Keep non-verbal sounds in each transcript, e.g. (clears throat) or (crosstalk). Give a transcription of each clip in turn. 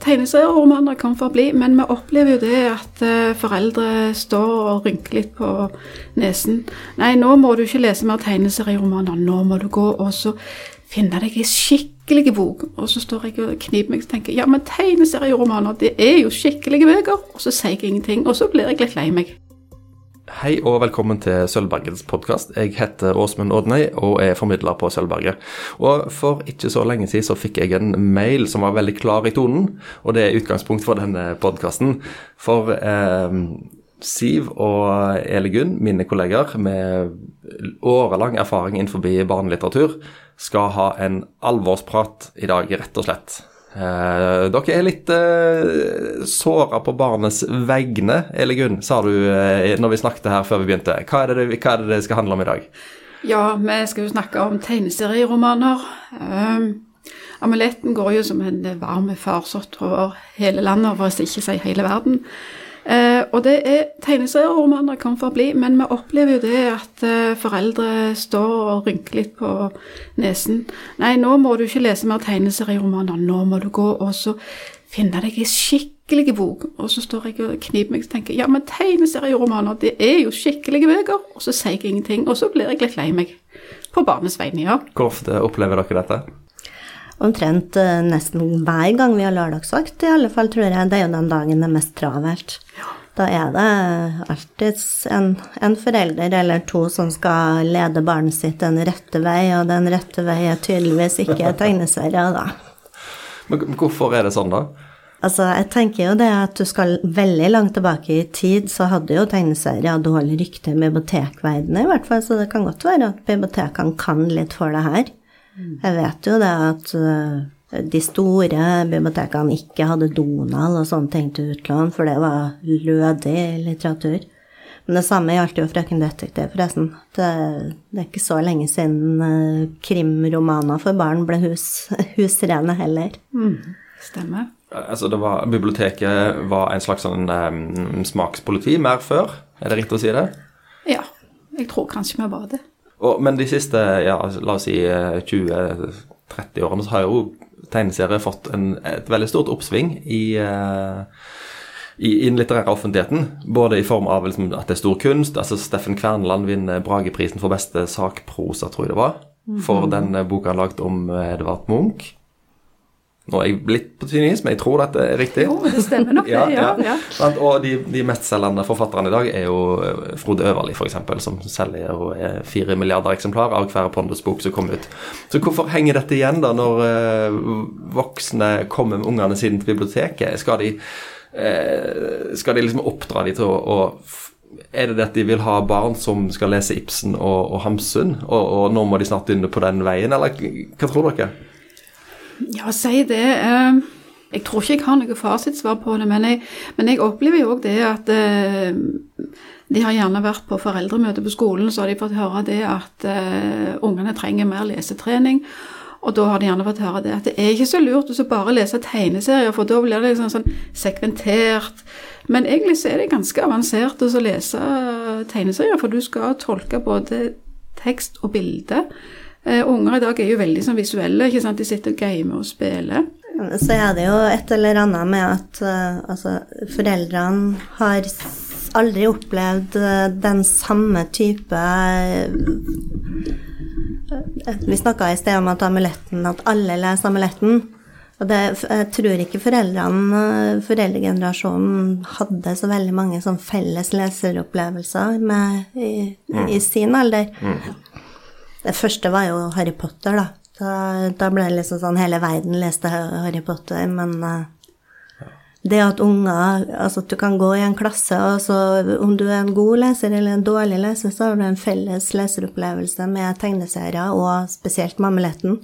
Tegneserieromaner kan forbli, men vi opplever jo det at uh, foreldre står og rynker litt på nesen. Nei, nå må du ikke lese mer tegneserieromaner, nå må du gå og så finne deg ei skikkelig bok. Og så står jeg og kniper meg og tenker ja, men tegneserieromaner, det er jo skikkelige bøker. Og så sier jeg ingenting, og så blir jeg litt lei meg. Hei og velkommen til Sølvbergets podkast. Jeg heter Åsmund Odnøy og er formidler på Sølvberget. Og For ikke så lenge siden så fikk jeg en mail som var veldig klar i tonen, og det er utgangspunkt for denne podkasten. For eh, Siv og Eli Gunn, mine kolleger med årelang erfaring innenfor barnelitteratur, skal ha en alvorsprat i dag, rett og slett. Eh, dere er litt eh, såra på barnets vegne, Eli Gunn, sa du eh, når vi snakket her før vi begynte. Hva er, det, hva er, det, det skal handle om i dag? Ja, vi skal jo snakke om tegneserieromaner. Um, amuletten går jo som en varm farsott over hele landet, for å ikke si hele verden. Eh, og det er tegneserieromaner kan forbli, men vi opplever jo det at eh, foreldre står og rynker litt på nesen. Nei, nå må du ikke lese mer tegneserieromaner, nå må du gå og så finne deg ei skikkelig bok. Og så står jeg og kniper meg og tenker ja, men tegneserieromaner, det er jo skikkelige bøker. Og så sier jeg ingenting, og så blir jeg litt lei meg. På barnets vegne, ja. Hvor ofte opplever dere dette? omtrent uh, nesten hver gang vi har lørdagsvakt, i alle fall, tror jeg. Det er jo den dagen det er mest travelt. Ja. Da er det alltid en, en, forelder eller to som skal lede barnet sitt den rette vei, og den rette vei er tydeligvis ikke tegneserier, da. Men hvorfor er det sånn, da? Altså, jeg tenker jo det at du skal veldig langt tilbake i tid, så hadde jo tegneserier dårlig rykte i bibliotekverdenen, i hvert fall, så det kan godt være at bibliotekene kan litt for det her. Jeg vet jo det at eh, de store bibliotekene ikke hadde Donald og sånne ting til utlån, for det var lødig litteratur. Men det samme gjaldt jo Frøken Detektiv, forresten. Det, det, er ikke så lenge siden uh, krimromaner for barn ble hus, (laughs) husrene heller. Mm, stemmer. Altså, var, biblioteket var en slags sånn um, smakspoliti mer før? Er det riktig å si det? Ja, jeg tror kanskje vi var det. Og, men de siste ja, la oss si 20-30 eh, årene så har jo tegneserier fått en, et veldig stort oppsving i, uh, i, i, den litterære offentligheten. Både i form av liksom, at det er stor kunst. altså Steffen Kverneland vinner Brageprisen for beste sakprosa, tror jeg det var. For mhm. den boka han lagde om Edvard Munch. Nå er jeg litt på tynnis, men jeg tror dette er riktig. Jo, det stemmer nok, (laughs) ja, ja, ja. Og de, de mestselgende forfatterne i dag er jo eh, Frode Øverli, f.eks., som selger fire milliarder eksemplar av hver Pondus-bok som kom ut. Så hvorfor henger dette igjen, da, når uh, voksne kommer med ungene sine til biblioteket? Skal de, uh, skal de liksom oppdra de til å, å er det det at de vil ha barn som skal lese Ibsen og, og Hamsun, og, og nå må de snart begynne på den veien, eller hva tror dere? Ja, si det. Eh, jeg tror ikke jeg har noe fasitsvar på det, men jeg, men jeg opplever jo òg det at eh, de har gjerne vært på foreldremøte på skolen, så har de fått høre det at uh, ungene trenger mer lesetrening. Og da har de gjerne fått høre det at det er ikke så lurt å bare lese tegneserier, for da blir det liksom sånn sekventert. Men egentlig så er det ganske avansert å lese tegneserier, for du skal tolke både tekst og bilde. Uh, unger i dag er jo veldig sånn visuelle. ikke sant? De sitter og gamer og spiller. Så er det jo et eller annet med at uh, altså, foreldrene har aldri opplevd uh, den samme type Vi snakka i sted om at amuletten, at alle leser amuletten. Og det, jeg tror ikke foreldrene, foreldregenerasjonen hadde så veldig mange sånn felles leseropplevelser med, i, mm. i, sin alder. Mm. Det første var jo Harry Potter, da. Da, da ble det liksom sånn Hele verden leste Harry Potter, men uh, det at unger Altså at du kan gå i en klasse, og så om du er en god leser eller en dårlig leser, så har du en felles leseropplevelse med tegneserier, og spesielt Mammeletten.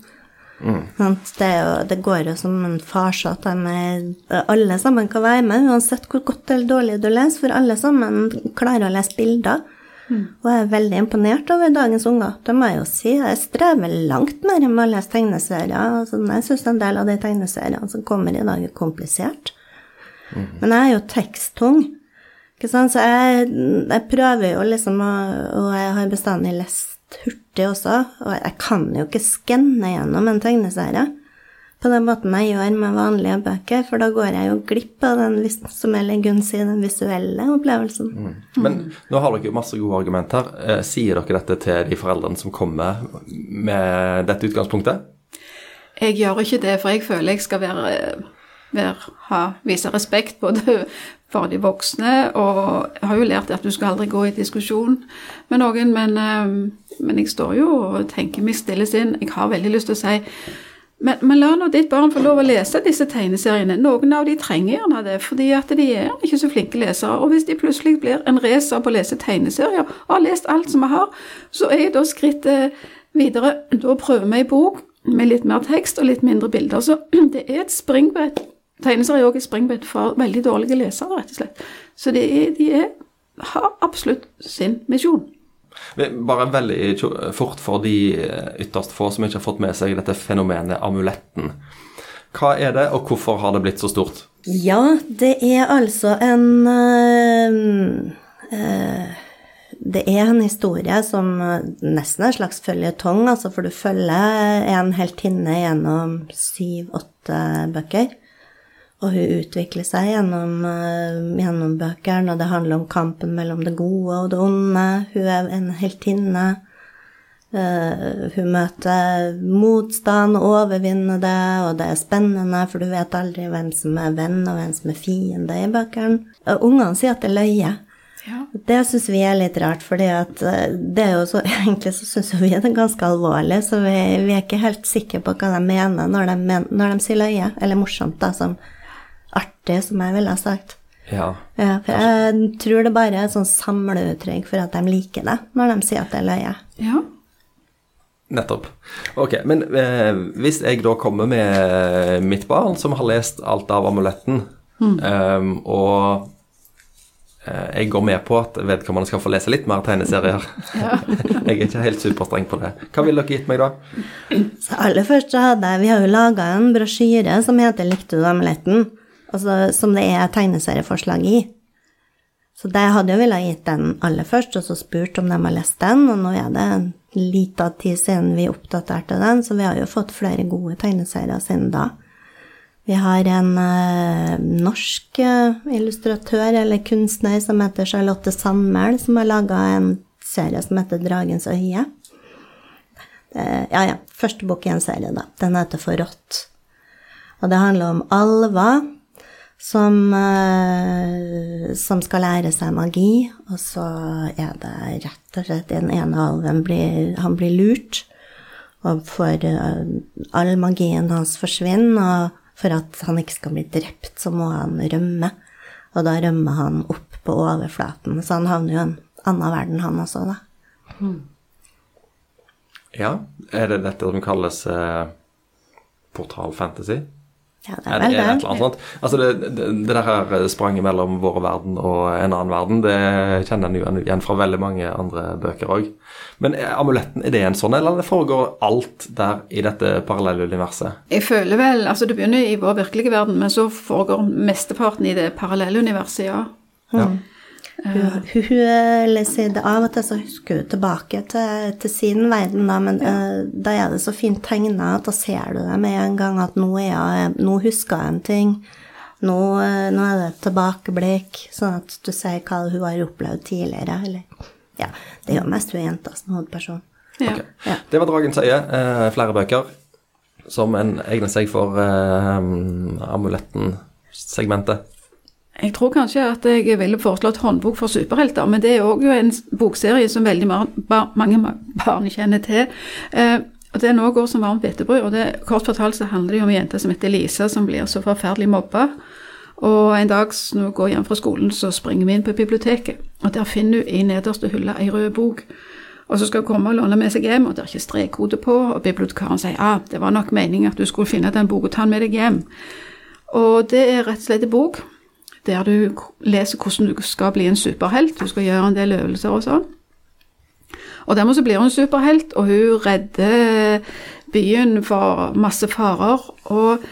Mm. Det, jo, det, går jo som en farsott. Alle sammen kan være med, uansett hvor godt eller dårlig du leser, for alle sammen klarer å lese bilder. Mm. Og jeg er veldig imponert over dagens unger. Det må jeg jo si. Jeg strever langt mer med å lese tegneserier. Altså, jeg syns en del av de tegneseriene som kommer i dag, er komplisert. Mm. Men jeg er jo teksttung. Ikke sant? Så jeg, jeg prøver jo liksom å Og jeg har bestandig lest hurtig også. Og jeg kan jo ikke skanne gjennom en tegneserie. På den måten jeg gjør med vanlige bøker, for da går jeg jo glipp av den, som er Gunn den visuelle opplevelsen. Men nå har dere jo masse gode argumenter. Eh, sier dere dette til de foreldrene som kommer med dette utgangspunktet? Jeg gjør ikke det, for jeg føler jeg skal være, være, ha, vise respekt både for de voksne, og jeg har jo lært at du skal aldri gå i diskusjon med noen, men, eh, men jeg står jo og tenker meg stille sinn. Jeg har veldig lyst til å si men, men la nå ditt barn få lov å lese disse tegneseriene. Noen av de trenger gjerne det, fordi at de er ikke så flinke lesere. Og hvis de plutselig blir en racer på å lese tegneserier, og har lest alt som vi har, så er da skrittet videre Da prøver vi ei bok med litt mer tekst og litt mindre bilder. Så (clears throat) det er et springbrett. Tegneserier er også et springbrett for veldig dårlige lesere, rett og slett. Så de, er, de er, har absolutt sin misjon. Bare veldig fort for de eh, ytterst få som ikke har fått med seg dette fenomenet amuletten. Hva er det, og hvorfor har det blitt så stort? Ja, det er altså en øh, øh, Det er en historie som nesten er en slags føljetong, altså, for du følger en heltinne gjennom syv-åtte bøker. Og hun utvikler seg gjennom, øh, gjennom bøkene, og det handler om kampen mellom det gode og det onde. Hun er en heltinne. Uh, hun møter motstand og overvinner det, og det er spennende, for du vet aldri hvem som er venn og hvem som er fiende i bøkene. Og Ungene sier at det er løye. Ja. Det syns vi er litt rart, for så (laughs) Egentlig så syns vi det er ganske alvorlig, så vi, vi er ikke helt sikre på hva de mener når de, men, når de sier løye. Eller morsomt, da, som artig, som jeg ville ha sagt. Ja. Ja, for jeg tror det bare er et sånn samleuttrykk for at de liker det, når de sier at det er løye. Ja. Nettopp. Ok, Men eh, hvis jeg da kommer med mitt barn, som har lest alt av amuletten, eh, og eh, jeg går med på at vedkommende skal få lese litt mer tegneserier (laughs) Jeg er ikke helt superstreng på det. Hva ville dere gitt meg da? Så aller først så hadde jeg, Vi har jo laga en brosjyre som heter 'Likte du amuletten?', altså, som det er tegneserieforslag i. Så det hadde jo villet gitt den aller først, og så spurt om de har lest den. Og nå er det en liten tid siden vi oppdaterte den, så vi har jo fått flere gode tegneserier siden da. Vi har en eh, norsk eh, illustratør eller kunstner som heter Charlotte Sandmæl, som har laga en serie som heter 'Dragens øye'. Eh, ja, ja. Første bok i en serie, da. Den heter Forrådt. Og det handler om alver som, eh, som skal lære seg magi, og så er det rett og slett den ene alven blir, Han blir lurt, og for eh, all magien hans forsvinner, og for at han ikke skal bli drept, så må han rømme. Og da rømmer han opp på overflaten, så han havner jo i en annen verden, han også, da. Ja, Er det dette som kalles eh, portal fantasy? Ja, det Er vel det, er et eller annet sånt? Altså det, det, det der her spranget mellom vår verden og en annen verden, det kjenner en jo igjen fra veldig mange andre bøker òg. Men er amuletten, er det en sånn, eller det foregår alt der i dette parallelle universet? Jeg føler vel Altså, det begynner i vår virkelige verden, men så foregår mesteparten i det parallelle universet, ja. Ja. Hun, hun, hun leser det av og til, så husker hun tilbake til, til sin verden, da, men eh, da er det så fint tegna at da ser du det med en gang at nå, er jeg, nå husker jeg en ting. Nå, eh, nå er det et tilbakeblikk, sånn at du ser hva hun har opplevd tidligere. Eller, ja, det er jo mest hun jenta som hovedperson. ja. Okay. Ja. Det var Dragens øye. Uh, flere bøker som en egner seg for uh, amuletten-segmentet. Jeg tror kanskje at jeg ville foreslått håndbok for superhelter, men det er òg en bokserie som veldig mange barn kjenner til. Eh, og Den òg går som varmt hvetebrød. og det, Kort fortalt så handler det jo om ei jente som heter Lisa, som blir så forferdelig mobba. Og en dag når hun går hjem fra skolen, så springer vi inn på biblioteket. Og der finner hun i nederste hylle ei rød bok. Og så skal hun komme og låne med seg hjem, og det er ikke strekkode på. Og bibliotekaren sier ja, det var nok meningen at du skulle finne den boka og ta den med deg hjem. Og det er rett og slett en bok der du leser hvordan du skal bli en superhelt. Du skal gjøre en del øvelser og sånn. Og dermed så blir hun superhelt, og hun redder byen for masse farer. Og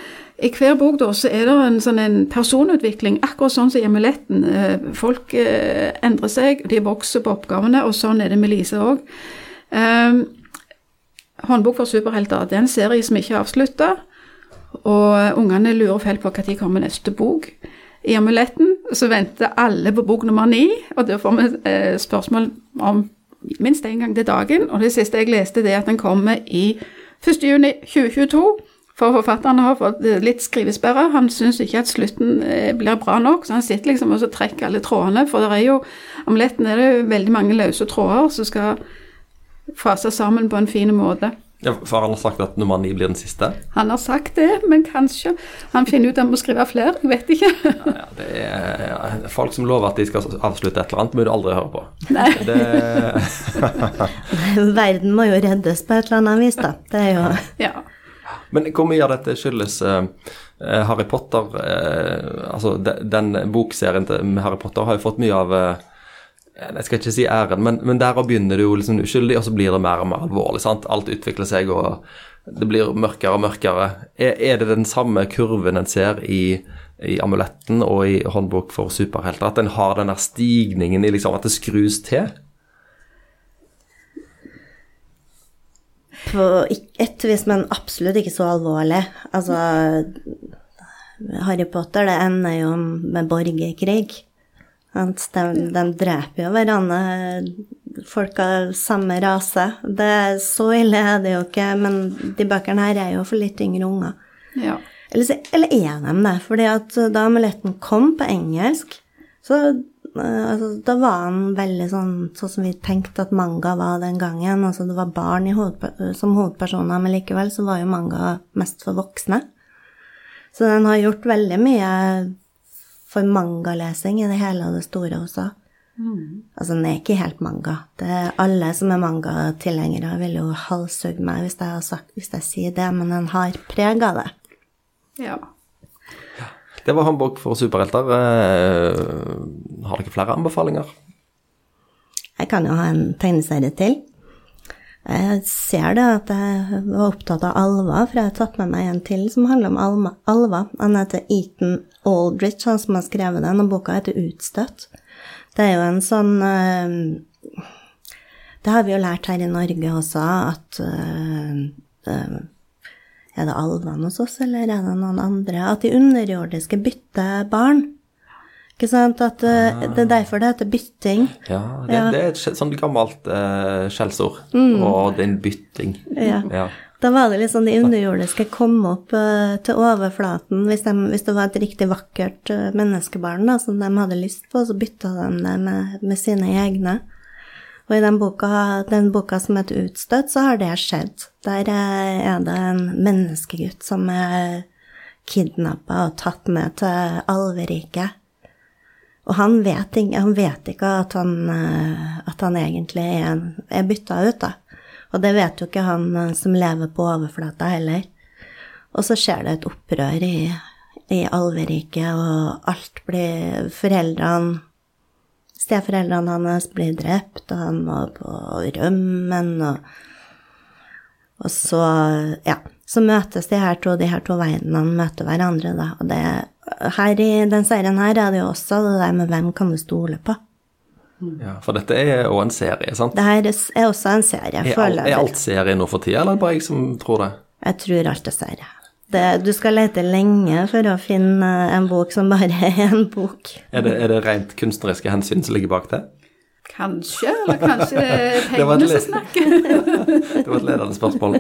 i hver bok da, så er det en sånn en personutvikling, akkurat sånn som i amuletten. Eh, Folk eh, endrer seg, de vokser på oppgavene, og sånn er det med Lise òg. Håndbok for superhelter det er en serie som ikke er avslutta. Og ungene lurer fælt på når kommer neste bok. I amuletten så venter alle på bok nummer ni, og da får vi eh, spørsmål om minst én gang til dagen. Og det siste jeg leste, det er at den kommer i 1. juni 2022. For forfatteren har fått eh, litt skrivesperre. Han syns ikke at slutten eh, blir bra nok, så han sitter liksom og trekker alle trådene. For det er jo amuletten er det veldig mange løse tråder som skal fases sammen på en fin måte. Ja, for han har sagt at nummer ni blir den siste? Han har sagt det, men kanskje han finner ut han må skrive flere. Jeg vet ikke. Ja, ja, det er ja, Folk som lover at de skal avslutte et eller annet, må du aldri høre på. Nei. Det, (laughs) Verden må jo reddes på et eller annet vis, da. Det er jo Ja. men hvor mye av dette skyldes eh, eh, Harry Potter uh, Altså, de, den bokserien med Harry Potter har jo fått mye av eh, jeg skal ikke si æren, men, men der begynner det jo liksom uskyldig, og så blir det mer og mer alvorlig. sant? Alt utvikler seg, og det blir mørkere og mørkere. Er, er det den samme kurven en ser i, i amuletten og i håndbok for superhelter? At en har den der stigningen i liksom at det skrus til? på et vis, men absolutt ikke så alvorlig. Altså Harry Potter, det ender jo med borgerkrig. De, de dreper jo hverandre, folk av samme rase. Det er Så ille er det jo ikke, men de bøkene her er jo for litt yngre unger. ja. Eller, eller er de det? Fordi at da amuletten kom på engelsk, så eh, altså, da var han veldig sånn sånn som vi tenkte at manga var den gangen. Altså det var barn i hovedpe som hovedpersoner, men likevel så var jo manga mest for voksne. Så den har gjort veldig mye for mangalesing i det hele og det store også. Altså, den er ikke helt manga. Det er alle som er mangatilhengere, vil jo halshugge meg hvis jeg, har sagt, hvis jeg sier det, men den har preg av det. ja. Det var håndbok for superhelter. Eh, har dere flere anbefalinger? Jeg kan jo ha en tegneserie til. Jeg ser det at jeg var opptatt av alver, for jeg har tatt med meg en til som handler om alma, alver. Han heter Eaton Aldrich, han som har skrevet den, og boka heter Utstøtt. Det er jo en sånn eh, Det har vi jo lært her i Norge også, at eh, eh, Er det alvene hos oss, eller er det noen andre? At de underjordiske bytter barn. Ikke sant? At eh, Det er derfor det heter bytting. Ja, det, Ja. det er et sånt sånn gammelt uh, skjellsord. Og det er en bytting. Ja. Ja. Da var det litt sånn de underjordiske kom opp uh, til overflaten hvis, de, hvis det var et riktig vakkert uh, menneskebarn da, som de hadde lyst på, så bytta de det med, med sine egne. Og i den boka, den boka som heter Utstøtt, så har det skjedd. Der eh, er det en menneskegutt som er kidnappa og tatt med til alveriket. Og han vet, han vet ikke at han, at han egentlig er, er bytta ut, da. Og det vet jo ikke han eh, som lever på overflata heller. Og så skjer det et opprør i, i alveriket, og alt blir Foreldrene Steforeldrene hans blir drept, og han må på rømmen, og, og så Ja. Så møtes de her to, de her to verdenene møter hverandre, da. Og det, her i den serien her er det jo også det der med hvem kan du stole på. Ja. For dette er òg en serie, sant? Det her er også en serie, Er, all, foreløpig. er alt serie nå for tida, eller er det bare jeg som tror det? Jeg tror alt er serie. Det, du skal lete lenge for å finne en bok som bare (laughs) er en bok. Er det, er det rent kunstneriske hensyn som ligger bak det? Kanskje, eller kanskje det er (laughs) pengene som snakker. (laughs) Det var et ledende spørsmål.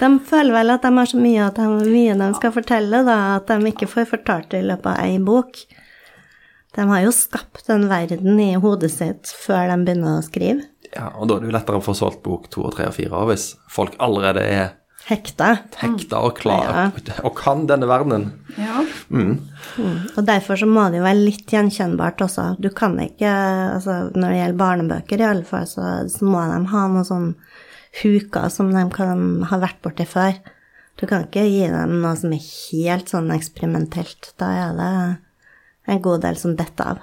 De føler vel at de har så mye, at de, mye de skal fortelle, da, at de ikke får fortalt det i løpet av ei bok. De har jo skapt den verden i hodet sitt før de begynner å skrive. Ja, og da er det jo lettere å få solgt bok to og tre og fire hvis folk allerede er Hekta. hekta og klar og kan denne verdenen. Ja. Og derfor så må det jo være litt gjenkjennbart også. Du kan ikke altså Når det gjelder barnebøker, i alle fall, så, så må de ha noen sånne huker som de kan ha vært borti før. Du kan ikke gi dem noe som er helt sånn eksperimentelt. Da er det en god del som detter av.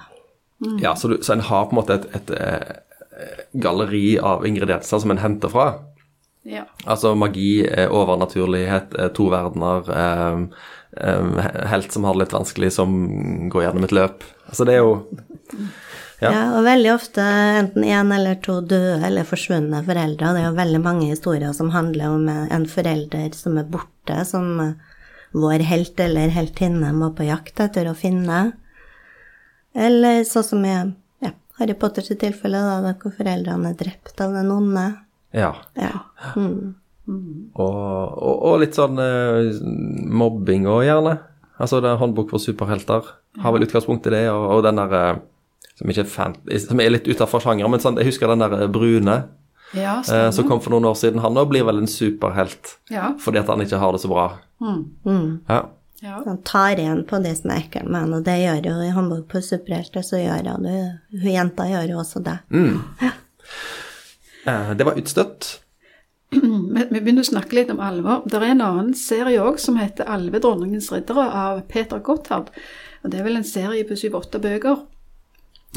Ja, så, du, så en har på en måte et, et, et, galleri av ingredienser som en henter fra. ja. Altså magi, eh, overnaturlighet, eh, to verdener, eh, eh, helt som har det litt vanskelig, som går gjennom et løp. Altså det er jo Ja. Ja. og veldig ofte enten én eller to døde eller forsvunne foreldre. Det er jo veldig mange historier som handler om en forelder som er borte, som vår helt eller heltinne må på jakt etter å finne. Eller sånn som i ja, Harry Potters tilfelle, da, hvor foreldrene er drept av den onde. Ja. Ja. Mm. Og, og, og litt sånn eh, mobbing òg, gjerne. Altså det er håndbok for superhelter. Har vel utgangspunkt i det, og, og den der eh, som, fan, som er litt utafor sjangeren, men sånn, jeg husker den der eh, brune Ja, eh, som kom for noen år siden. Han òg blir vel en superhelt Ja. fordi at han ikke har det så bra. Mm. Ja. Ja. Han tar igjen på det som er ekkelt med han, og det gjør jo i Hamburg på superhelter, så gjør han det. Hun jenta gjør jo også det. Eh, det var utstøtt. (clears throat) Vi vi begynner å snakke litt om alvor. Det er en annen serie òg som heter 'Alvedronningens riddere' av Peter Gotthard. Og Det er vel en serie på syv-åtte bøker.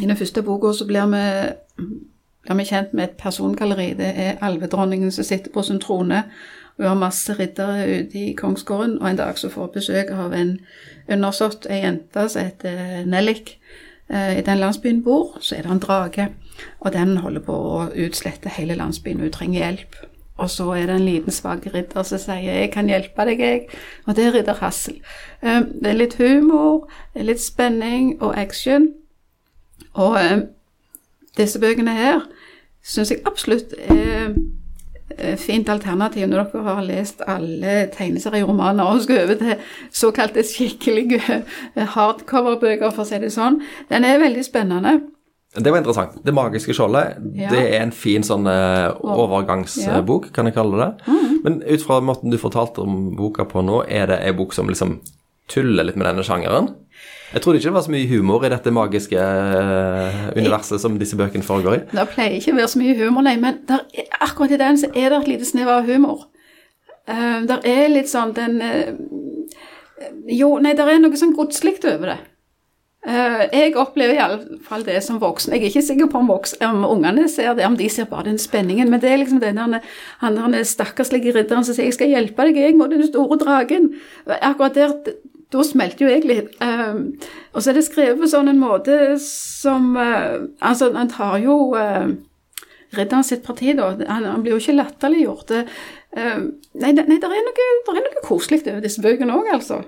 I den første boka så blir vi, blir vi kjent med et persongalleri. Det er alvedronningen som sitter på sin trone. Hun har masse riddere ute i kongsgården, og en dag så får hun besøk av en undersått, ei jente som heter Nellik. Eh, I den landsbyen bor, så er det en drage, og den holder på å utslette hele landsbyen. Hun trenger hjelp. Og så er det en liten svak ridder som sier 'jeg kan hjelpe deg', jeg. Og det er ridder Hassel. Eh, Det er litt humor, litt spenning og action. Og eh, disse bøkene her syns jeg absolutt er fint alternativ når dere har lest alle tegneserieromaner og skal over til såkalte skikkelige hardcover-bøker, for å si det sånn. Den er veldig spennende. Det var interessant. Det magiske skjoldet, Ja. det er en fin sånn eh, overgangsbok, kan jeg kalle det. Mhm. Men ut fra måten du fortalte om boka på nå, er det ei bok som liksom tuller litt med denne sjangeren? Jeg trodde ikke det var så mye humor i dette magiske eh, universet som disse bøkene foregår i. Det pleier ikke å være så mye humor, nei, men der, er- akkurat i den så er det et lite snev av humor. Uh, der er litt sånn den uh, Jo, nei, der er noe sånn godslig over det. Uh, jeg opplever iallfall det som voksen. Jeg er ikke sikker på om, voks, om ungene ser det, om de ser bare den spenningen. Men det er liksom den han, han der stakkarslige ridderen som sier 'jeg skal hjelpe deg, jeg må den store dragen'. Akkurat der da smelter jo jeg litt. Um, og så er det skrevet på sånn en måte som uh, Altså, han tar jo uh, ridderen sitt parti, da. Han, han blir jo ikke latterliggjort. Eh, nei, det- nei, det er noe, noe koselig over disse bøkene òg, altså.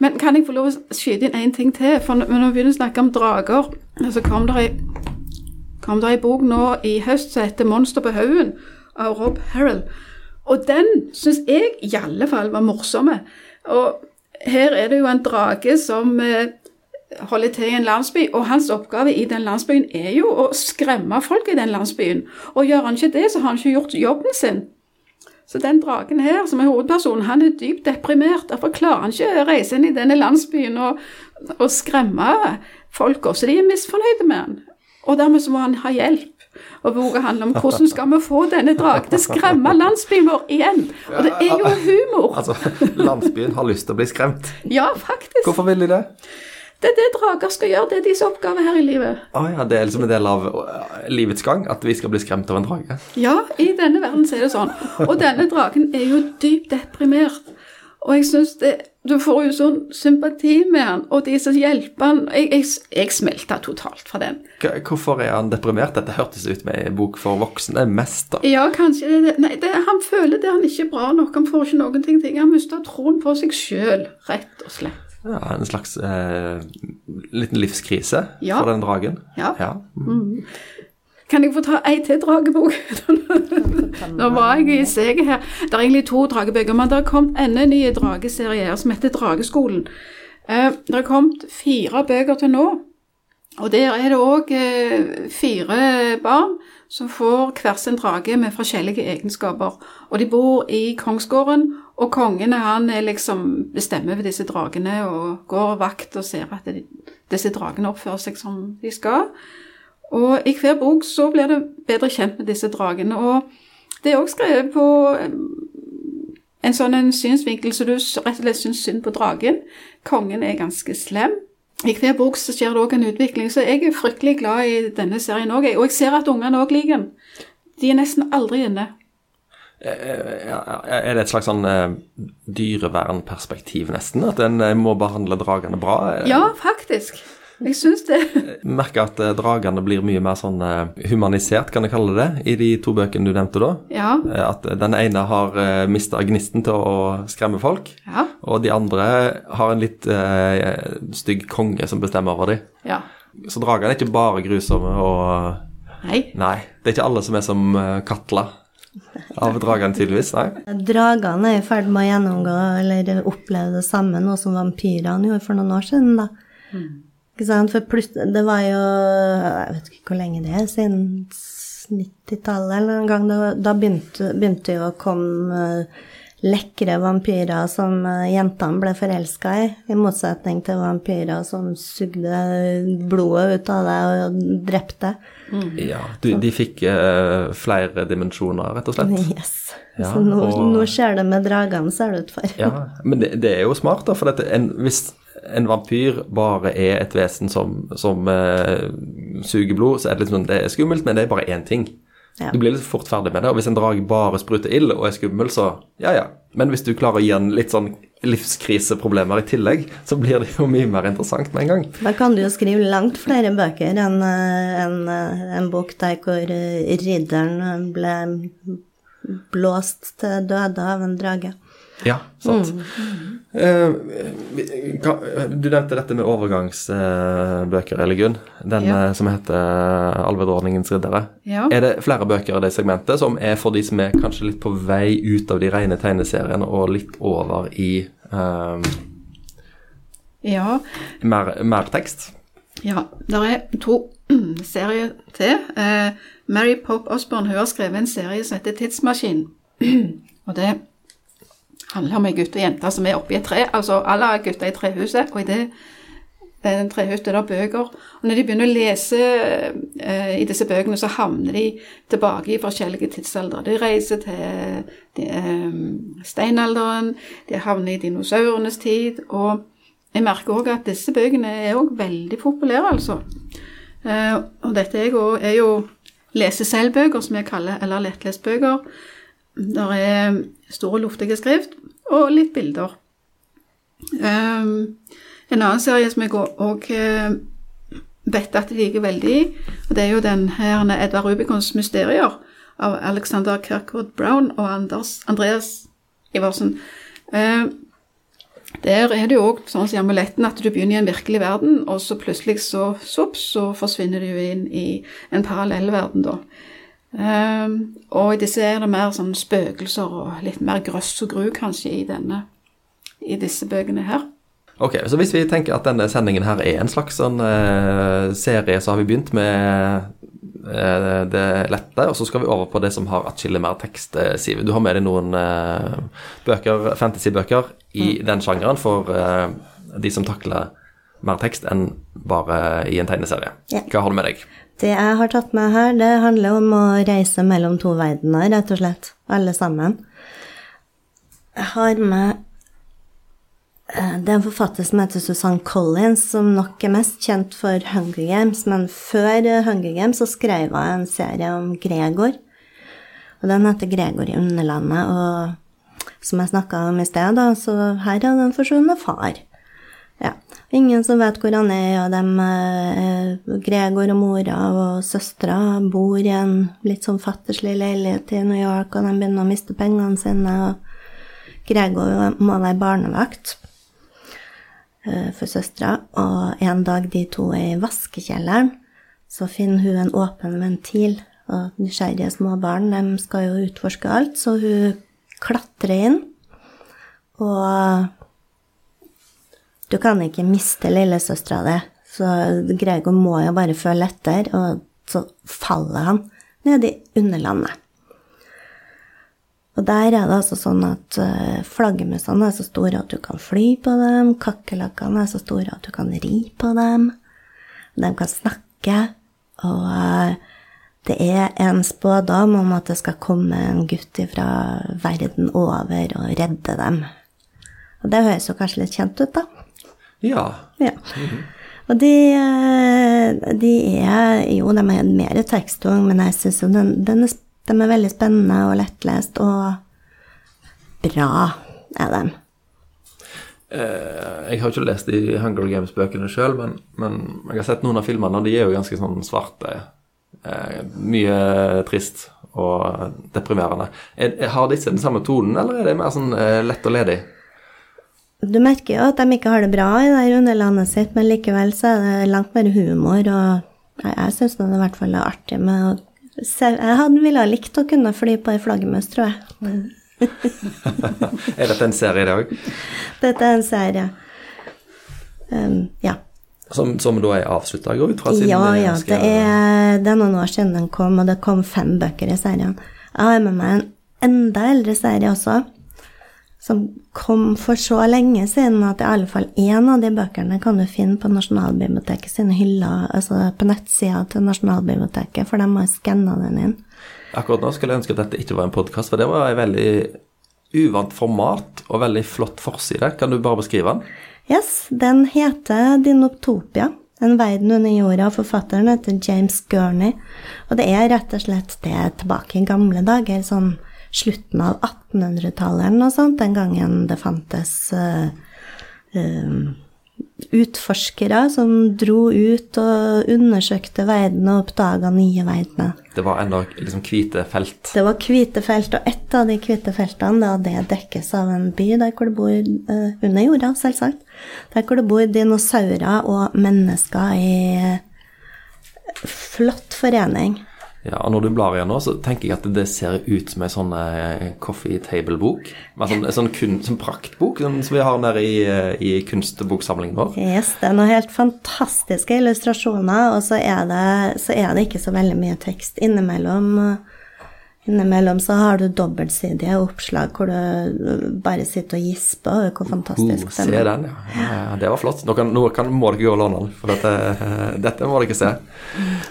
Men kan jeg få lov å skyte inn én ting til? For når vi begynner å snakke om drager, så kom det ei, ei bok nå i høst som heter 'Monster på haugen' av Rob Harrell. Og den syns jeg i alle fall var morsomme. Og her er det jo en drage som eh, holder til i en landsby, og hans oppgave i den landsbyen er jo å skremme folk i den landsbyen. Og gjør han ikke det, så har han ikke gjort jobben sin. Så den dragen her, som er hovedpersonen, han er dypt deprimert. Derfor klarer han ikke å reise inn i denne landsbyen og, og skremme folka, så de er misfornøyde med han. Og dermed så må han ha hjelp. Og boka handler om hvordan skal vi få denne dragen til å skremme landsbyen vår igjen. Og det er jo humor. Altså, landsbyen har lyst til å bli skremt. Ja, faktisk. Hvorfor vil de det? Det er det drager skal gjøre. Det er deres oppgave her i livet. Å ja, det er liksom en del av eh, livets gang at vi skal bli skremt av en drage. Ja, i denne verden så er det sånn. Og denne dragen er jo dypt deprimert. Og jeg synes det, Du får jo sånn sympati med han, og de som hjelper han Jeg, jeg, jeg smelta totalt fra den. Hvorfor er han deprimert? Dette hørtes ut med en bok for voksne mest, da. Ja, kanskje det. Nei, det, han føler det han ikke er bra nok. Han får ikke noen ting. Han mister troen på seg sjøl, rett og slett. Ja, en slags eh, liten livskrise Ja. for den dragen. Ja. ja. Kan jeg få ta ei til dragebok? (laughs) Nå var jeg i seget her. Det er egentlig to dragebøker, men det har kommet enda en ny drageserie her som heter Drageskolen. Eh, det har kommet fire bøker til nå. Og der er det òg eh, fire barn som får hver sin drage med forskjellige egenskaper. Og de bor i kongsgården, og kongen han liksom bestemmer ved disse dragene og går vakt og ser at de, disse dragene oppfører seg som de skal. Og i hver bok så blir det bedre kjent med disse dragene. Og det er også skrevet på eh, en sånn en synsvinkel så du rett og slett syns synd på dragen. Kongen er ganske slem. I hver bok så skjer det òg en utvikling, så jeg er fryktelig glad i denne serien òg. Og jeg ser at ungene òg liker den. De er nesten aldri inne. Eh, ja, Er det et slags sånn eh, dyrevernperspektiv, nesten? At en eh, må behandle dragene bra? Eh, Ja, faktisk. Jeg syns det. Merker at eh, dragene blir mye mer sånn eh, humanisert, kan jeg kalle det, i de to bøkene du nevnte da. Ja. Eh, At den ene har mista gnisten til å skremme folk, Ja. og de andre har en litt eh, stygg konge som bestemmer over dem. ja. Så dragene er ikke bare grusomme og Nei. Nei, det er ikke alle som er som Katla av dragene, tydeligvis. Nei. Dragene er i ferd med å gjennomgå eller oppleve det samme, noe som vampyrene gjorde for noen år siden. da. Ikke sant? For plutselig, det var jo Jeg vet ikke hvor lenge det er, siden 90-tallet eller en gang. Da, da begynte, begynte jo å komme eh, lekre vampyrer som eh, jentene ble forelska i, i motsetning til vampyrer som sugde blodet ut av deg og drepte. Ja, du, de fikk uh, flere dimensjoner, rett og slett. (laughs) Yes. Ja, så nå, og- nå skjer det med dragene, ser det ut for. Ja, men det, det er jo smart, da, for dette, en, hvis en vampyr bare er et vesen som, som uh, suger blod, så er det litt sånn, det er skummelt, men det er bare én ting. Ja. Du blir litt fort ferdig med det, og hvis en drage bare spruter ild og er skummel, så ja ja. Men hvis du klarer å gi en litt sånn livskriseproblemer i tillegg, så blir det jo mye mer interessant med en gang. Da kan du jo skrive langt flere bøker enn eh, en, eh, en bok der hvor ridderen ble blåst til døde av en drage. Ja, sant. Ka- du nevnte dette med overgangsbøker, eller Gunn. Den Ja. eh, som heter Alvedronningens riddere. Ja. Er det flere bøker i det segmentet som er for de som er kanskje litt på vei ut av de rene tegneseriene og litt over i eh, Ja. mer, mer tekst? Ja, det er to (clears throat) serier til. Eh, Mary Pope Osborne hun har skrevet en serie som heter Tidsmaskin. (clears throat) og det handler om ei gutt og jente som er oppi et tre. Altså alle er gutter i trehuset, og i det den trehuset er det bøker. Og når de begynner å lese eh, i disse bøkene, så havner de tilbake i forskjellige tidsaldre. De reiser til de, eh, steinalderen, de havner i dinosaurenes tid. og jeg merker òg at disse bøkene er òg veldig populære, altså. Eh, og dette er jo, er jo lese selv-bøker, som jeg kaller, eller lettlestbøker. Der er store, luftige skrift og litt bilder. Um, en annen serie som jeg òg vet at de liker veldig, og det er jo den her Edvard Rubicons mysterier av Alexander Kirkwood Brown og Anders, Andreas Iversen. Um, der er det jo òg sånn som i amuletten at du begynner i en virkelig verden, og så plutselig så, sops, så forsvinner du inn i en parallell verden, da. Ehm, og i disse er det mer sånn spøkelser og litt mer grøss og gru kanskje i denne, i disse bøkene her. Ok, så hvis vi tenker at denne sendingen her er en slags sånn eh, serie, så har vi begynt med eh, det lette, og så skal vi over på det som har atskillig mer tekst. eh, Siv. Du har med deg noen eh, bøker, fantasybøker i den sjangeren for eh, de som takler mer tekst enn bare i en tegneserie. Yeah. Hva har du med deg? Det jeg har tatt med her, det handler om å reise mellom to verdener, rett og slett. Alle sammen. Jeg har med eh, Det er en forfatter som heter Susanne Collins, som nok er mest kjent for Hunger Games. Men før Hunger Games så skrev hun en serie om Gregor. Og den heter Gregor i Underlandet. Og som jeg snakka om i sted, da, så her er den forsvunne far. Ingen som vet hvor han er, og dem, eh, Gregor og mora og søstera bor i en litt sånn fattigslig leilighet i New York, og de begynner å miste pengene sine, og Gregor må være barnevakt eh, for søstera, og en dag de to er i vaskekjelleren, så finner hun en åpen ventil, og nysgjerrige små barn, de skal jo utforske alt, så hun klatrer inn, og du kan ikke miste lillesøstera di, så Gregor må jo bare føle etter, og så faller han ned i underlandet. Og der er det altså sånn at uh, flaggermusene er så store at du kan fly på dem, kakerlakkene er så store at du kan ri på dem, de kan snakke, og uh, det er en spådom om at det skal komme en gutt fra verden over og redde dem. Og det høres jo kanskje litt kjent ut, da. Ja. Ja. Og de, eh, de er Jo, de er mer teksttung, men jeg syns jo den, den er, de er veldig spennende og lettlest, og bra er de. Eh, jeg har ikke lest de Hunger Games-bøkene sjøl, men, men, jeg har sett noen av filmene, og de er jo ganske sånn svarte. Eh, mye trist og deprimerende. Er, har disse den samme tonen, eller er det mer sånn lett og ledig? Du merker jo at de ikke har det bra i det underlandet sitt, men likevel så er det langt mer humor, og jeg, jeg syns det i hvert fall er artig med å se Jeg hadde ville ha likt å kunne fly på ei flaggermus, tror jeg. (laughs) er dette en serie, det òg? Dette er en serie. Um, ja. Som, som, da er avslutta, går ut fra? Siden ja, ja. Det er, det er, noen år siden den kom, og det kom fem bøker i serien. Jeg har med meg en enda eldre serie også, som kom for så lenge siden at i alle fall én av de bøkene kan du finne på Nasjonalbiblioteket sine hyller, altså på nettsida til Nasjonalbiblioteket, for de har skanna den inn. Akkurat nå skulle jeg ønske at dette ikke var en podkast, for det var en veldig uvant format og veldig flott forside. Kan du bare beskrive den? Yes, den heter Dinoptopia. En verden under jorda. Forfatteren heter James Gurney. Og det er rett og slett det tilbake i gamle dager, sånn slutten av 1800-tallet eller noe sånt, den gangen det fantes uh, uh, utforskere som dro ut og undersøkte verden og oppdaga nye verdener. Det var enda liksom hvite felt? Det var hvite felt, og ett av de hvite feltene da, det dekkes av en by der hvor det bor uh, under jorda, selvsagt. Der hvor det bor dinosaurer og mennesker i flott forening. Ja, og Når du blar igjen nå, så tenker jeg at det ser ut som en sånn eh, coffee table-bok. Sånn, sånn, sånn praktbok sånn, som vi har nede i, eh, i kunstboksamlingen vår. Yes, det er noen helt fantastiske illustrasjoner, og så er, det, så er det ikke så veldig mye tekst innimellom. Innimellom så har du dobbeltsidige oppslag hvor du bare sitter og gisper over hvor fantastisk uh, den er. Se den, ja. ja. Det var flott. Nå, kan, nå kan, må dere gå og låne den, for dette, (laughs) dette, må dere se.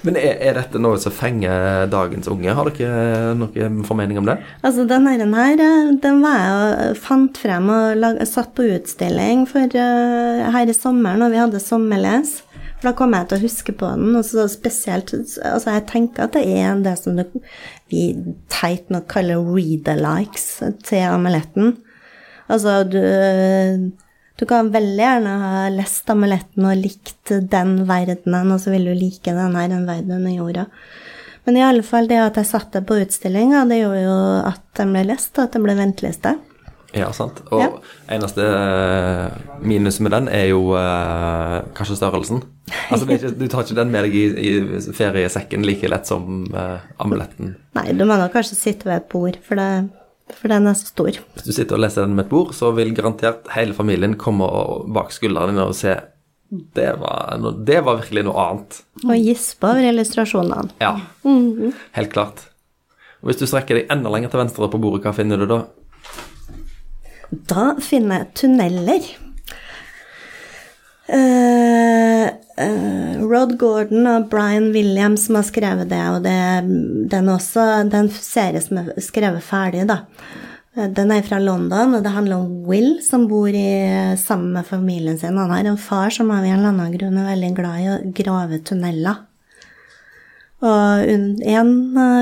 Men er, er, dette noe som fenger dagens unge? Har dere noen formening om det? Altså, denne her, den var jeg og fant frem og lag, satt på utstilling for uh, her i sommer når vi hadde sommerles. For da kommer jeg til å huske på den. og så spesielt, altså Jeg tenker at det er det som vi teit nok kaller read-alikes til amuletten. Altså, du, du kan veldig gjerne ha lest amuletten og likt den verdenen, og så vil du like den her, den verdenen i jorda. Men i alle fall det at jeg satte på utstillinga, det gjorde jo at den ble lest, og at det ble venteliste. Ja, sant. Og ja. eneste uh, minus med den er jo uh, kanskje størrelsen. (laughs) Altså, ikke, Du tar ikke den med deg i, i feriesekken like lett som uh, amuletten? Nei, du må nok kanskje sitte ved et bord, for, det, for, den er så stor. Hvis du sitter og leser den med et bord, så vil garantert hele familien komme bak skuldrene dine og se det var, no, det var virkelig noe annet. Og gispe over illustrasjonene. Ja, mm -hmm. helt klart. Og Hvis du strekker deg enda lenger til venstre på bordet, hva finner du da? Da finner jeg tunneler. Uh, uh, Rod Gordon og Brian Williams som har skrevet det, og det, den, også, den serie som er skrevet ferdig, da. Eh, den er fra London, og det handler om Will, som bor i, sammen med familien sin. Han har en far som av en eller annen grunn er veldig glad i å grave tunneler. Og en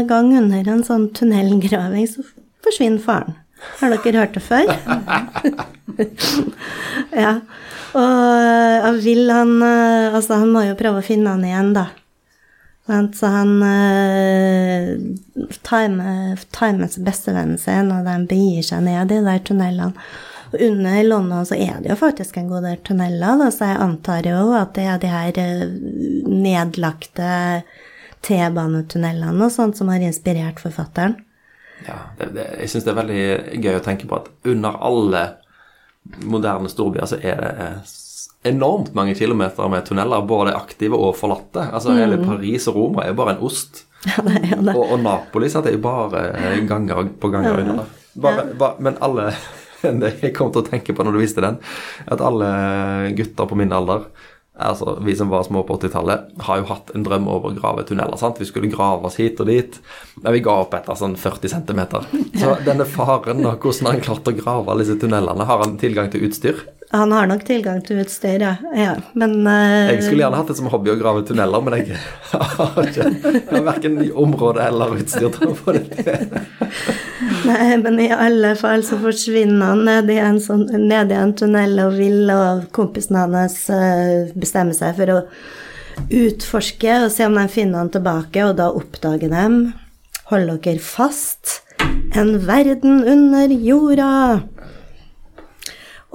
gang under en sånn tunnelgraving så forsvinner faren. Har dere hørt det før? (laughs) ja. Og vil han eh, Altså, han må jo prøve å finne han igjen, da. Så han uh, tar med, tar med seg bestevennen sin, og de begir seg ned i de der tunnelene. Og under London så er det jo faktisk en god del tunneler, da, så jeg antar jo at det er de her uh, nedlagte T-banetunnelene og sånt som har inspirert forfatteren. Ja, det, det, jeg syns det er veldig gøy å tenke på at under alle moderne storbyer så er det eh, enormt mange kilometer med tunneler, både aktive og forlatte. Altså mm. Hele Paris og Roma er jo bare en ost. (laughs) Ja, det det. Og, og Napoli sant, er jo bare eh, ganger på ganger ja. under. Bare, bare, men alle (laughs) Jeg kom til å tenke på når du viste den, at alle gutter på min alder altså Vi som var små på 80-tallet, har jo hatt en drøm over å grave tunneler. sant? Vi skulle grave oss hit og dit. Men vi ga opp etter sånn 40 cm. Så (laughs) denne faren, og hvordan han klarte å grave alle disse tunnelene Har han tilgang til utstyr? Han har nok tilgang til utstyr, ja. ja. Men uh, Jeg skulle gjerne hatt det som hobby å grave tunneler, men jeg har ikke jeg har verken område eller utstyr til å få det til. Nei, men i alle fall så forsvinner han ned i en, sånn, ned i en tunnel og vil, og kompisen hans uh, bestemmer seg for å utforske og se om de finner han tilbake, og da oppdager de Hold dere fast. En verden under jorda.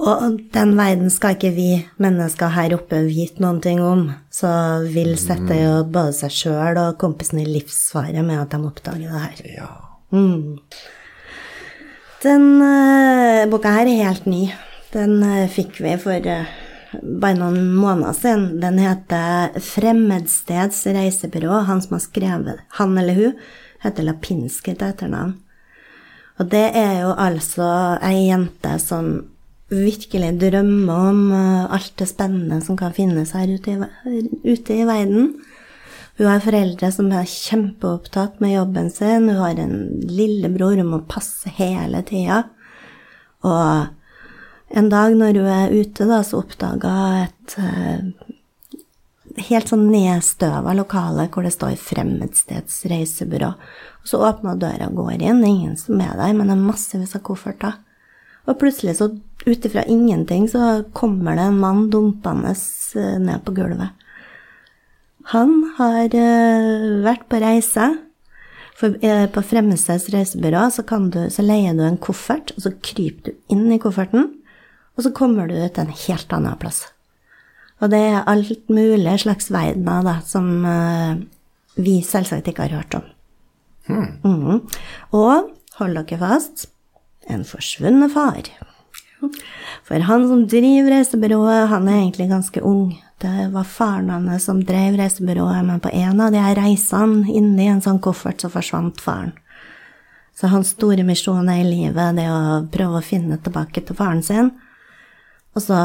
Og den verden skal ikke vi mennesker her oppe vite noen ting om. Så vil sette jo både seg sjøl og kompisen i livsfare med at de oppdager det her. Ja. Mm. Den uh, boka her er helt ny. Den uh, fikk vi for uh, bare noen måneder siden. Den heter 'Fremmedsteds reisebyrå'. Han som har skrevet han eller hun, heter Lapinski til etternavn. Og det er jo altså ei jente som virkelig drømme om alt det spennende som kan finnes her ute i, ute i verden. Hun har foreldre som er kjempeopptatt med jobben sin. Hun har en lillebror hun må passe hele tida. Og en dag når hun er ute, da, så oppdaga et uh, helt sånn nedstøva lokale hvor det står 'Fremmedsteds reisebyrå'. Og så åpner døra og går inn. Ingen som er der, men det er massevis av kofferter. Og plutselig, så ut ifra ingenting, så kommer det en mann dumpende ned på gulvet. Han har uh, vært på reise. For uh, på Fremmedsteds reisebyrå så, du, så, leier du en koffert, og så kryper du inn i kofferten, og så kommer du til en helt annen plass. Og det er alt mulig slags verdener da, som vi selvsagt ikke har hørt om. Hmm. Mm. Og hold dere fast en forsvunnet far. For han som driver reisebyrået, han er egentlig ganske ung. Det var faren hans som drev reisebyrået, men på en av de her reisene inni en sånn koffert så forsvant faren. Så hans store misjon i livet det er å prøve å finne tilbake til faren sin. Og så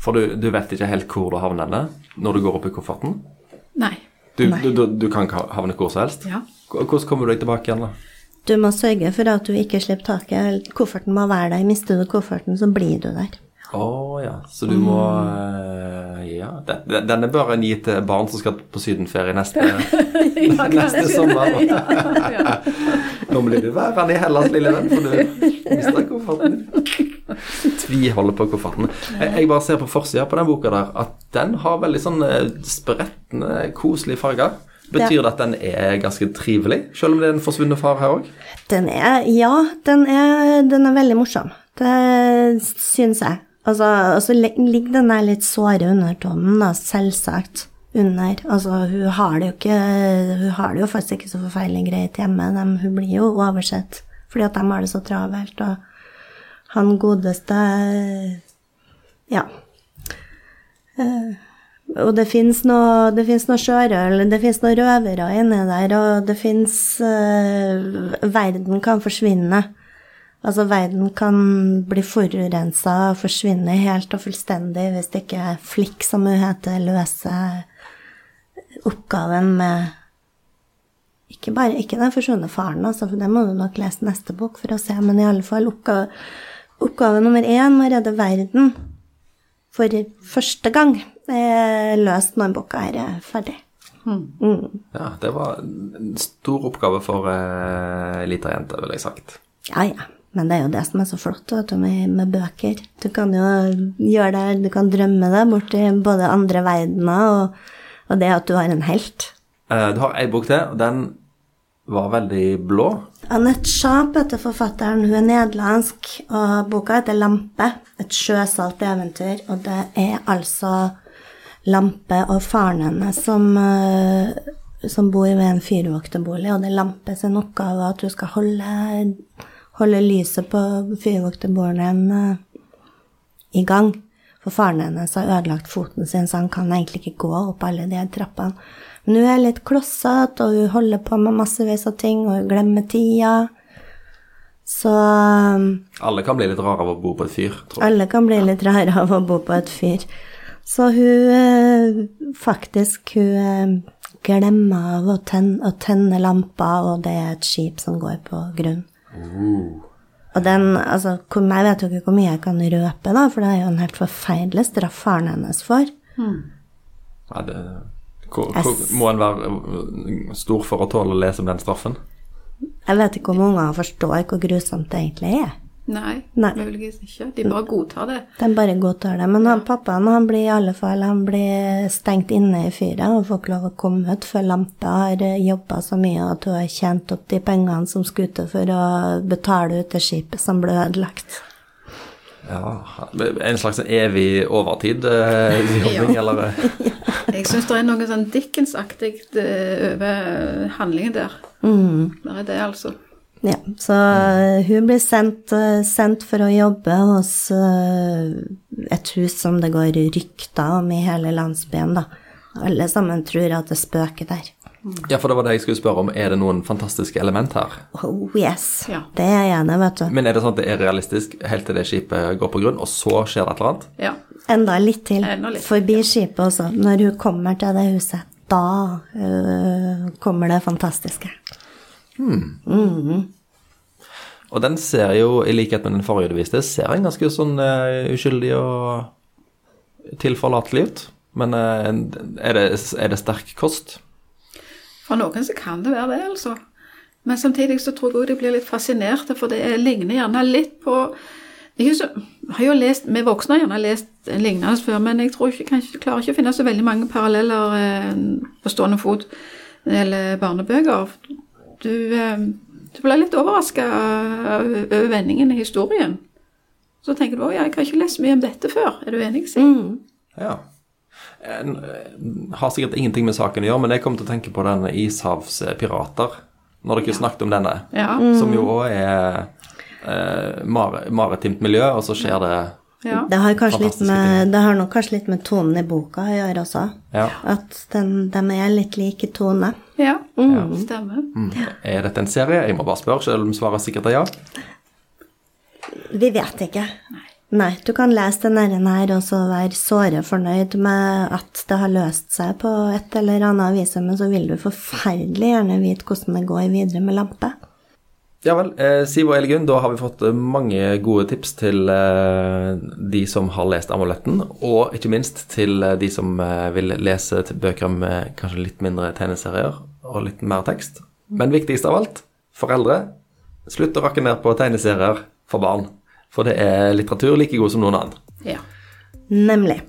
For du, du vet ikke helt hvor du havner når du går opp i kofferten? Nei. Du, Nei. du, du, du kan havne hvor som helst? Ja. Hvordan kommer du deg tilbake igjen, da? Du må sørge for at du ikke slipper taket. Kofferten må være der. Mister du kofferten, så blir du der. Å oh, ja. Så du må uh, Ja. Den, den er bare en gitt til barn som skal på sydenferie neste, (laughs) neste sommer. (laughs) Nå blir du værende i Hellas, lille venn, for du mister kofferten. Tviholder på kofferten. Jeg, bare ser på forsida på den boka der at den har veldig sånn sprettende, koselige farger. Betyr det at den er ganske trivelig, selv om det er en forsvunnet far her òg? Den er Ja, den er, den er veldig morsom. Det syns jeg. Altså, og så ligger den der litt såre undertonen, da, selvsagt, under. Altså, hun har det jo ikke Hun har det jo faktisk ikke så forferdelig greit hjemme. De, hun blir jo oversett fordi at de har det så travelt, og han godeste Ja. Uh, og det fins noe, noe sjørøl, det fins noen røvere inni der, og det fins uh, Verden kan forsvinne. Altså, verden kan bli forurensa og forsvinne helt og fullstendig hvis det ikke er Flikk, som hun heter, løser oppgaven med Ikke bare ikke den forsvunne faren, altså, for det må du nok lese neste bok for å se, men i alle fall oppgave, oppgave nummer én å redde verden for første gang eh, løst når boka her er ferdig. Mm. Ja, det var en stor oppgave for ei eh, lita jente, ville jeg sagt. Ja, ja. Men det er jo det som er så flott vet du, med, med, bøker. Du kan jo gjøre det, du kan drømme deg bort i både andre verdener og, og det at du har en helt. Eh, du har ei bok til, og den var veldig blå. Annette Schaap heter forfatteren. Hun er nederlandsk, og boka heter 'Lampe'. Et sjøsalt eventyr. Og det er altså Lampe og faren hennes som, som bor ved en fyrvokterbolig, og det er Lampe sin oppgave at hun skal holde, holde lyset på fyrvokterboligen i gang. For faren hennes har ødelagt foten sin, så han kan egentlig ikke gå opp alle de trappene. Men hun er litt klossete, og hun holder på med massevis av ting, og hun glemmer tida. Så Alle kan bli litt rare av å bo på et fyr, tror jeg. Alle kan bli litt rare av å bo på et fyr. Så hun faktisk Hun glemmer å tenne, å tenne lampa, og det er et skip som går på grunn. Uh. Og den, altså, Jeg vet jo ikke hvor mye jeg kan røpe, da, for det er jo en helt forferdelig straff faren hennes får. Ja, det, hvor, hvor, må en være øh, stor for å tåle å lese om den straffen? Jeg vet ikke om unger forstår hvor grusomt det egentlig er. Nei, Nei. muligens ikke. De bare godtar det. De bare godtar det. Men han, pappaen han blir i alle fall han blir stengt inne i fyret og får ikke lov å komme ut før Lampe har jobba så mye at hun har tjent opp de pengene som skulle til for å betale ut det skipet som ble ødelagt. Ja, En slags evig overtid-jobbing, (laughs) eller? (laughs) Jeg syns det er noe sånn Dickens-aktig eh, over handlingen der. Det er det, altså. Ja, så hun blir sendt, sendt for å jobbe hos eh, et hus som det går rykter om i hele landsbyen, da. Alle sammen tror at det spøker der. Ja, for det var det jeg skulle spørre om. Er det noen fantastiske element her? Oh yes, Ja. det er det, vet du. Men er det sånn at det er realistisk helt til det skipet går på grunn, og så skjer det et eller annet? Ja. Enda litt til. Enda litt. Forbi skipet også. Når hun kommer til det huset, da øh, kommer det fantastiske. Og den ser jo, i likhet med den forrige du viste, ser en ganske sånn uh, uskyldig og tilforlatelig ut. Men uh, er, det, er det sterk kost? For noen så kan det være det, altså. Men samtidig så tror jeg òg de blir litt fascinerte, for det er- ligner gjerne litt på jeg har jo lest, Vi voksne har gjerne lest lignende før, men jeg tror ikke, kanskje, klarer ikke å finne så veldig mange paralleller eh, på stående fot eller barnebøker. Du, eh, du blir litt overraska over vendingen i historien. Så tenker du å ja, jeg har ikke lest mye om dette før. Er du enig, Siv? Ja. En, eh, har sikkert ingenting med saken å gjøre, men jeg kom til å tenke på den Ishavspirater, når dere snakket om denne. Ja. Som jo òg er eh, mar maritimt miljø, og så skjer det ja. Det har, med, det har nok kanskje litt med tonen i boka å gjøre også. Ja. At den, de er litt like i tone. ja. Stemmer. Mm. Er dette en serie? Jeg må bare spørre, selv om svaret sikkert er ja. Vi vet ikke. Nei, du kan lese den her og så være såre fornøyd med at det har løst seg på et eller annet vis, men så vil du forferdelig gjerne vite hvordan det går videre med lampe. Ja vel. Eh, Siv og Elgunn, da har vi fått eh, mange gode tips til eh, de som har lest Amuletten, og ikke minst til eh, de som eh, vil lese bøker med kanskje litt mindre tegneserier og litt mer tekst. Men viktigst av alt, foreldre, slutt å rakke ned på tegneserier for barn. For det er litteratur like god som noen annen. Ja. Nemlig.